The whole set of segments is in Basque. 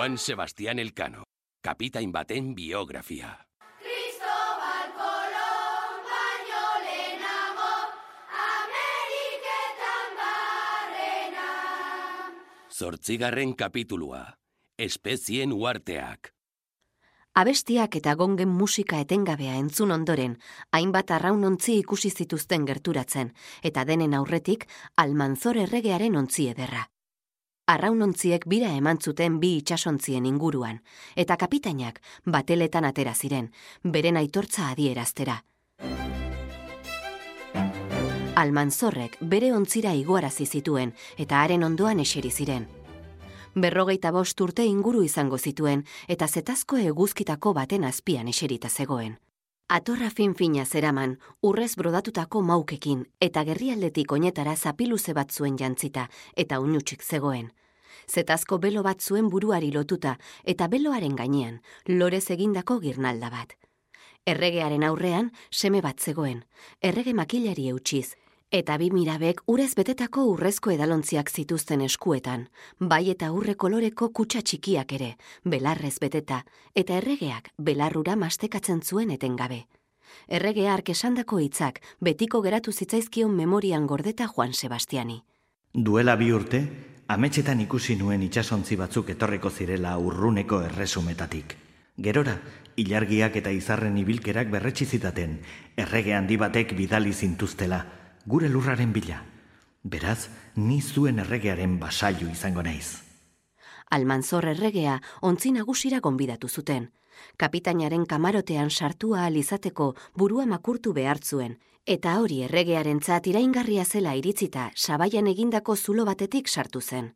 Juan Sebastián Elcano, kapitain baten biografia. Zortzigarren kapitulua. Espezien uarteak. Abestiak eta gongen musika etengabea entzun ondoren, hainbat arraunontzi ikusi zituzten gerturatzen, eta denen aurretik almanzor erregearen ontzi ederra. Arraunontziek bira eman zuten bi itsasontzien inguruan, eta kapitainak bateletan atera ziren, beren aitortza adieraztera. Almanzorrek bere ontzira igoarazi zituen, eta haren ondoan eseri ziren berrogeita bost urte inguru izango zituen eta zetazko eguzkitako baten azpian eserita zegoen. Atorra fin-fina zeraman, urrez brodatutako maukekin eta gerrialdetik oinetara zapiluze bat zuen jantzita eta unutsik zegoen. Zetazko belo bat zuen buruari lotuta eta beloaren gainean, lorez egindako girnalda bat. Erregearen aurrean, seme bat zegoen, errege makilari eutxiz, eta bi mirabek urez betetako urrezko edalontziak zituzten eskuetan, bai eta urre koloreko kutsa txikiak ere, belarrez beteta, eta erregeak belarrura mastekatzen zuen etengabe. Erregea arkesandako hitzak betiko geratu zitzaizkion memorian gordeta Juan Sebastiani. Duela bi urte, ametxetan ikusi nuen itsasontzi batzuk etorreko zirela urruneko erresumetatik. Gerora, ilargiak eta izarren ibilkerak berretsi zitaten, errege handi batek bidali zintuztela, gure lurraren bila. Beraz, ni zuen erregearen basailu izango naiz. Almanzor erregea ontzi nagusira gonbidatu zuten. Kapitainaren kamarotean sartua alizateko burua makurtu behartzuen, eta hori erregearen iraingarria zela iritzita sabaian egindako zulo batetik sartu zen.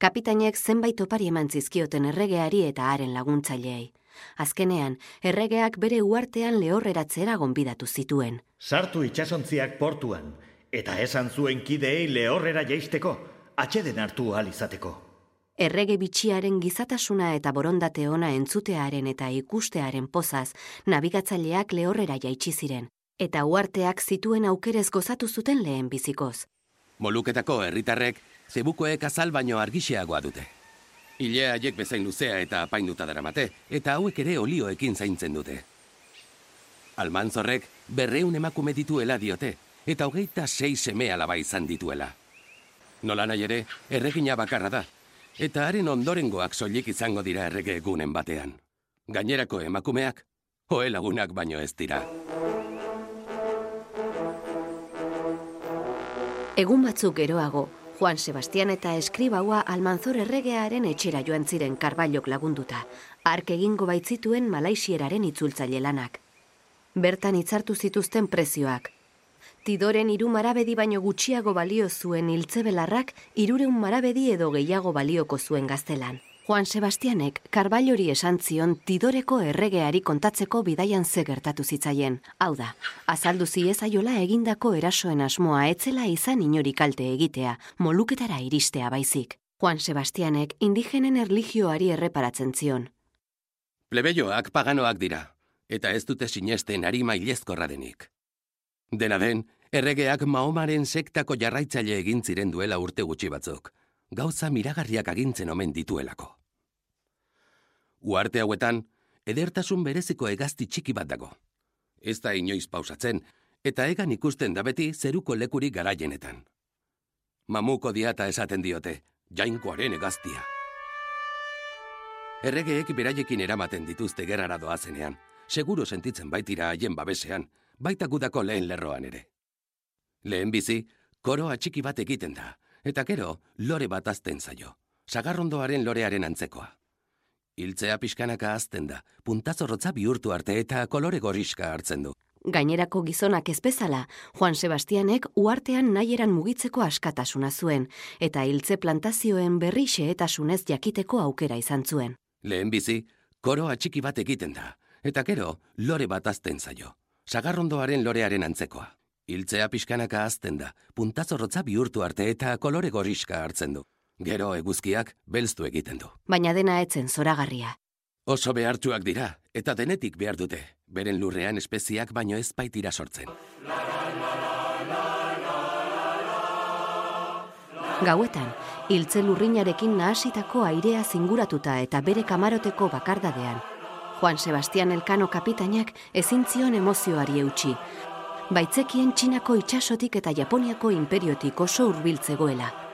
Kapitainek zenbait opari eman zizkioten erregeari eta haren laguntzaileei. Azkenean, erregeak bere uartean lehorreratzera gonbidatu zituen. Sartu itsasontziak portuan, eta esan zuen kideei lehorrera jaisteko, atxeden hartu ahal izateko. Errege bitxiaren gizatasuna eta borondate ona entzutearen eta ikustearen pozaz, nabigatzaileak lehorrera jaitsi ziren, eta uarteak zituen aukerez gozatu zuten lehen bizikoz. Moluketako herritarrek zebukoek azal baino argixeagoa dute. Ilea haiek bezain luzea eta apainduta daramate, eta hauek ere olioekin zaintzen dute. Almanzorrek berreun emakume dituela diote, eta hogeita sei seme alaba izan dituela. Nola nahi ere, erregina bakarra da, eta haren ondorengoak soilik izango dira errege egunen batean. Gainerako emakumeak, hoe lagunak baino ez dira. Egun batzuk geroago, Juan Sebastian eta eskribaua almanzor erregearen etxera joan ziren karbailok lagunduta, ark egingo baitzituen malaisieraren itzultzaile lanak. Bertan hitzartu zituzten prezioak, Tidoren hiru marabedi baino gutxiago balio zuen hiltzebelarrak irureun marabedi edo gehiago balioko zuen gaztelan. Juan Sebastianek karbailori esan zion Tidoreko erregeari kontatzeko bidaian ze gertatu zitzaien. Hau da, azaldu ziezaiola egindako erasoen asmoa etzela izan inori kalte egitea, moluketara iristea baizik. Juan Sebastianek indigenen erligioari erreparatzen zion. Plebeioak paganoak dira, eta ez dute sinesten ari mailezkorra denik. Dena den, erregeak Mahomaren sektako jarraitzaile egin ziren duela urte gutxi batzuk, gauza miragarriak agintzen omen dituelako. Uarte hauetan, edertasun bereziko egazti txiki bat dago. Ez da inoiz pausatzen, eta egan ikusten da beti zeruko lekurik garaienetan. Mamuko diata esaten diote, jainkoaren egaztia. Erregeek beraiekin eramaten dituzte gerrara doazenean, seguro sentitzen baitira haien babesean, baita gudako lehen lerroan ere. Lehen bizi, koro atxiki bat egiten da, eta gero, lore bat azten zaio, sagarrondoaren lorearen antzekoa. Hiltzea pixkanaka azten da, puntazorrotza bihurtu arte eta kolore goriska hartzen du. Gainerako gizonak ezpezala, Juan Sebastianek uartean nahieran mugitzeko askatasuna zuen, eta hiltze plantazioen berri xeetasunez jakiteko aukera izan zuen. Lehen bizi, koro atxiki bat egiten da, eta gero, lore bat azten zaio, sagarrondoaren lorearen antzekoa. Hiltzea pixkanaka azten da, puntazorrotza bihurtu arte eta kolore goriska hartzen du. Gero eguzkiak belztu egiten du. Baina dena etzen zoragarria. Oso behartsuak dira, eta denetik behar dute, beren lurrean espeziak baino ez baitira sortzen. Gauetan, hiltze lurrinarekin nahasitako airea zinguratuta eta bere kamaroteko bakardadean. Juan Sebastian Elkano kapitainak ezin zion emozioari eutxi. Baitzekien Txinako itsasotik eta Japoniako imperiotik oso hurbiltzegoela.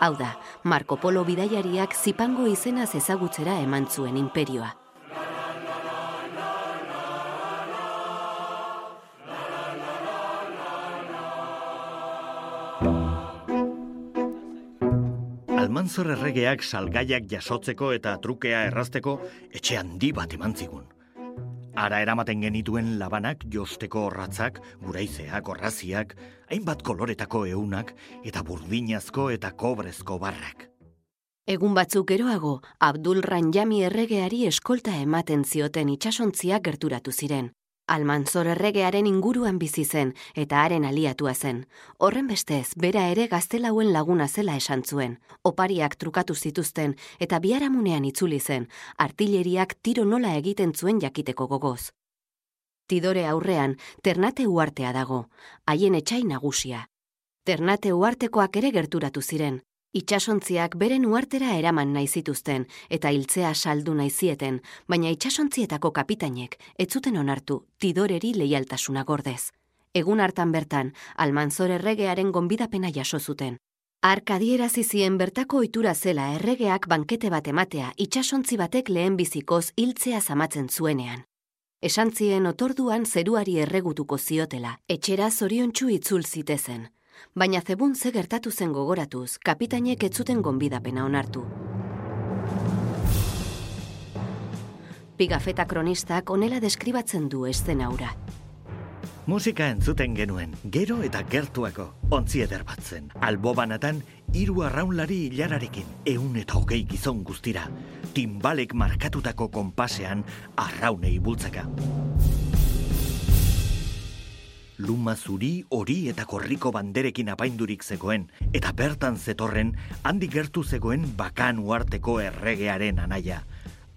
Hau da, Marco Polo bidaiariak zipango izenaz ezagutzera eman zuen imperioa. Almanzor erregeak salgaiak jasotzeko eta trukea errazteko etxe handi bat eman zigun. Ara eramaten genituen labanak, josteko horratzak, guraizeak, orraziak, hainbat koloretako eunak eta burdinazko eta kobrezko barrak. Egun batzuk geroago, Abdul Ranjami erregeari eskolta ematen zioten itsasontziak gerturatu ziren. Almanzor erregearen inguruan bizi zen eta haren aliatua zen. Horren bestez, bera ere gaztelauen laguna zela esan zuen. Opariak trukatu zituzten eta biharamunean itzuli zen, artilleriak tiro nola egiten zuen jakiteko gogoz. Tidore aurrean, Ternate uartea dago, haien etxai nagusia. Ternate uartekoak ere gerturatu ziren. Itxasontziak beren uartera eraman nahi zituzten eta hiltzea saldu nahi zieten, baina itxasontzietako kapitainek ez zuten onartu tidoreri leialtasuna gordez. Egun hartan bertan, Almanzor erregearen gonbidapena jaso zuten. Arkadierazi zien bertako ohitura zela erregeak bankete bat ematea itxasontzi batek lehen bizikoz hiltzea zamatzen zuenean. Esan zien otorduan zeruari erregutuko ziotela, etxera zoriontsu itzul zitezen. Baina zebun ze gertatu zen gogoratuz, kapitainek ez zuten gonbidapena onartu. Pigafeta kronistak onela deskribatzen du eszena hura. Musika entzuten genuen, gero eta gertuako, ontzi eder bat zen. Albo banatan, hiru arraunlari hilararekin, eun eta hogei gizon guztira. Timbalek markatutako konpasean, arraunei bultzaka. Luma zuri, hori eta korriko banderekin apaindurik zegoen, eta bertan zetorren, handi gertu zegoen bakan uarteko erregearen anaia.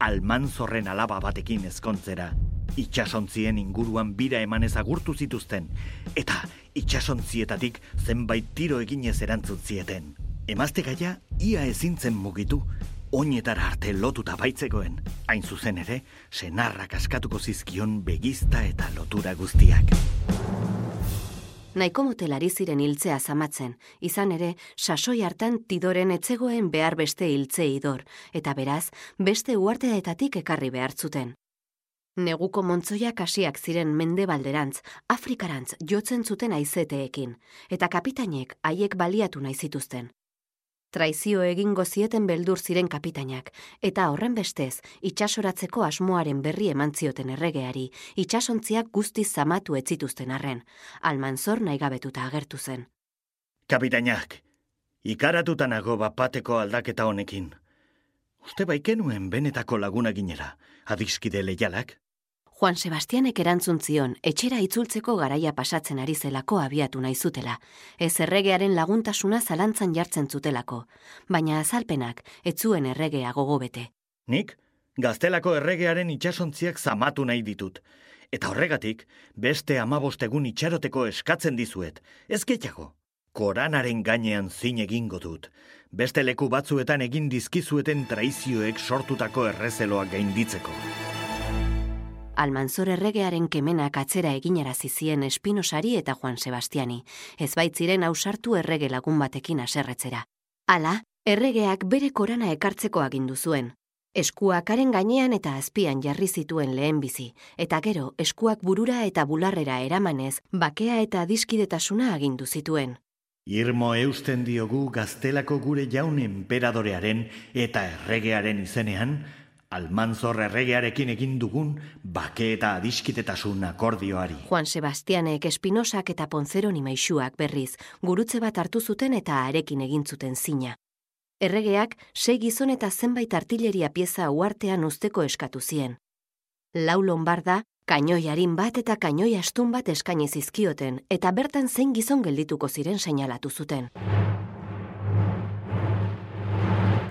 Almanzorren alaba batekin ezkontzera. Itxasontzien inguruan bira emanez agurtu zituzten, eta itxasontzietatik zenbait tiro eginez erantzut zieten. Emazte gaia, ia ezintzen mugitu, oinetara arte lotuta baitzegoen. Hain zuzen ere, senarrak askatuko zizkion begizta eta lotura guztiak. Nahiko motelari ziren hiltzea zamatzen, izan ere, sasoi hartan tidoren etzegoen behar beste hiltze idor, eta beraz, beste uarteetatik ekarri behar zuten. Neguko montzoiak hasiak ziren mendebalderantz, Afrikarantz jotzen zuten aizeteekin, eta kapitainek haiek baliatu nahi zituzten. Traizio egingo zieten beldur ziren kapitainak, eta horren bestez, itxasoratzeko asmoaren berri eman zioten erregeari, itxasontziak guztiz zamatu ez zituzten arren, almanzor nahi gabetuta agertu zen. Kapitainak, ikaratuta nago bapateko aldaketa honekin. Uste baikenuen benetako laguna ginera, adiskide leialak? Juan Sebastianek erantzun zion, etxera itzultzeko garaia pasatzen ari zelako abiatu nahi zutela. Ez erregearen laguntasuna zalantzan jartzen zutelako, baina azalpenak ez zuen erregea gogobete. Nik, gaztelako erregearen itxasontziak zamatu nahi ditut. Eta horregatik, beste amabostegun itxaroteko eskatzen dizuet, ez gehiago. Koranaren gainean zin egingo dut. Beste leku batzuetan egin dizkizueten traizioek sortutako errezeloak gainditzeko. Almanzor erregearen kemenak atzera eginarazi zien Espinosari eta Juan Sebastiani, ez baitziren ausartu errege lagun batekin aserretzera. Hala, erregeak bere korana ekartzeko agindu zuen. Eskuak haren gainean eta azpian jarri zituen lehen bizi, eta gero eskuak burura eta bularrera eramanez, bakea eta adiskidetasuna agindu zituen. Irmo eusten diogu gaztelako gure jaun enperadorearen eta erregearen izenean, Almanzor erregearekin egin dugun bake eta adiskitetasun akordioari. Juan Sebastianek Espinosak eta Ponzeroni maixuak berriz, gurutze bat hartu zuten eta arekin egin zuten zina. Erregeak sei gizon eta zenbait artilleria pieza uartean usteko eskatu zien. Lau lombarda, kainoi harin bat eta kainoi astun bat eskaini zizkioten, eta bertan zein gizon geldituko ziren seinalatu zuten.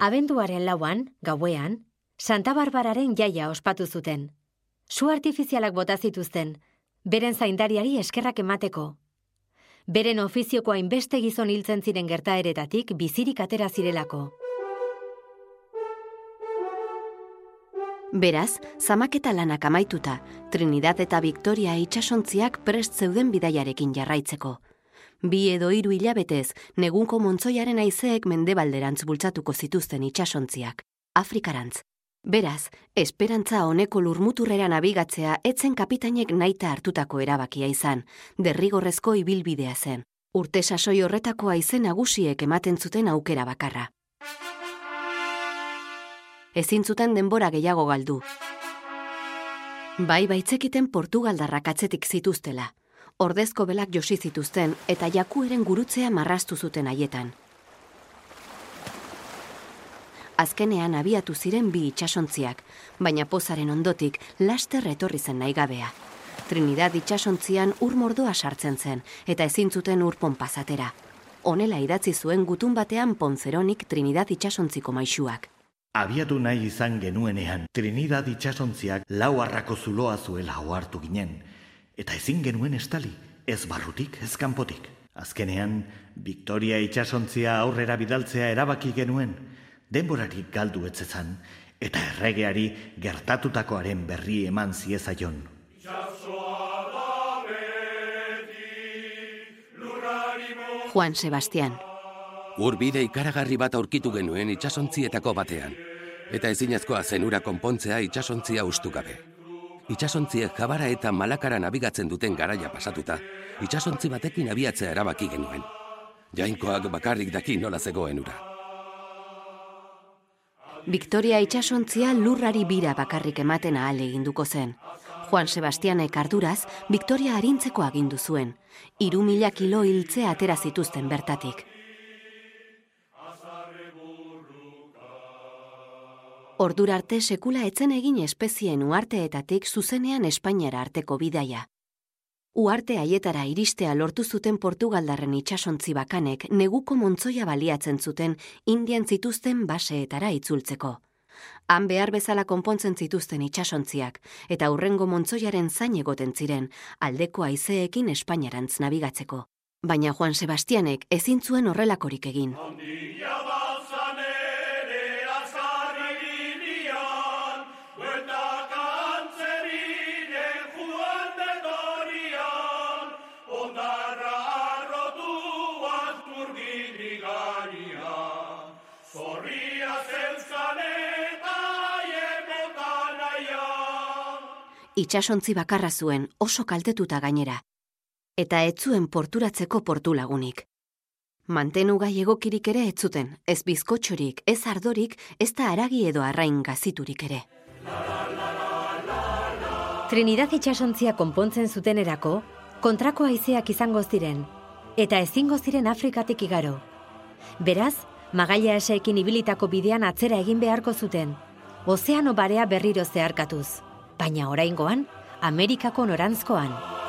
Abenduaren lauan, gauean, Santa Barbararen jaia ospatu zuten. Su artifizialak bota zituzten, beren zaindariari eskerrak emateko. beren ofizioko hainbeste gizon hiltzen ziren gertaeretatik bizirik atera zirelako. Beraz, zamaketa lanak amaituta, Trinidad eta Victoria itxasontziak prest zeuden bidaiarekin jarraitzeko. Bi edo hiru hilabetez, negunko montzoiaren aizeek mendebalderantz bultzatuko zituzten itxasontziak. Afrikarantz. Beraz, esperantza honeko lurmuturrera nabigatzea etzen kapitainek naita hartutako erabakia izan, derrigorrezko ibilbidea zen. Urte sasoi horretako aizen nagusiek ematen zuten aukera bakarra. Ezin zuten denbora gehiago galdu. Bai baitzekiten Portugaldarrak atzetik zituztela. Ordezko belak josi zituzten eta jakueren gurutzea marrastu zuten haietan. Azkenean abiatu ziren bi itsasontziak, baina pozaren ondotik laster etorri zen naigabea. Trinidad itsasontzian ur mordoa sartzen zen eta ezin zuten ur ponpazatera. Honela idatzi zuen gutun batean Ponzeronik Trinidad itsasontziko maisuak. Abiatu nahi izan genuenean, Trinidad itxasontziak lau harrako zuloa zuela ohartu ginen, eta ezin genuen estali, ez barrutik, ez kanpotik. Azkenean, Victoria itxasontzia aurrera bidaltzea erabaki genuen, denborarik galdu etzezan, eta erregeari gertatutakoaren berri eman ziezaion. Juan Sebastián. Urbide ikaragarri bat aurkitu genuen itsasontzietako batean. Eta ezinezkoa zenura konpontzea itsasontziak ustu gabe. Itsasontziek jabara eta malakara nabigatzen duten garaia pasatuta, itsasontzi batekin abiatzea erabaki genuen. Jainkoak bakarrik daki nola zegoen ura. Victoria itsasontzia lurrari bira bakarrik ematen ahal eginduko zen. Juan Sebastianek arduraz, Victoria arintzeko agindu zuen. Iru mila kilo hiltzea atera zituzten bertatik. Ordura arte sekula etzen egin espezien uarteetatik zuzenean Espainiara arteko bidaia. Uarte haietara iristea lortu zuten Portugaldarren itsasontzi bakanek neguko montzoia baliatzen zuten Indian zituzten baseetara itzultzeko. Han behar bezala konpontzen zituzten itsasontziak eta hurrengo montzoiaren zain egoten ziren aldeko haizeekin Espainiarantz nabigatzeko. Baina Juan Sebastianek ezin zuen horrelakorik egin. Itsasontzi bakarra zuen oso kaltetuta gainera. Eta ez zuen porturatzeko portu lagunik. Mantenu gai egokirik ere ez zuten, ez bizkotxorik, ez ardorik, ez da aragi edo arrain gaziturik ere. Trinidad itxasontzia konpontzen zutenerako, kontrako haizeak izango ziren, eta ezingo ziren Afrikatik igaro. Beraz, magaia eseekin ibilitako bidean atzera egin beharko zuten, ozeano barea berriro zeharkatuz baina oraingoan Amerikako norantzkoan.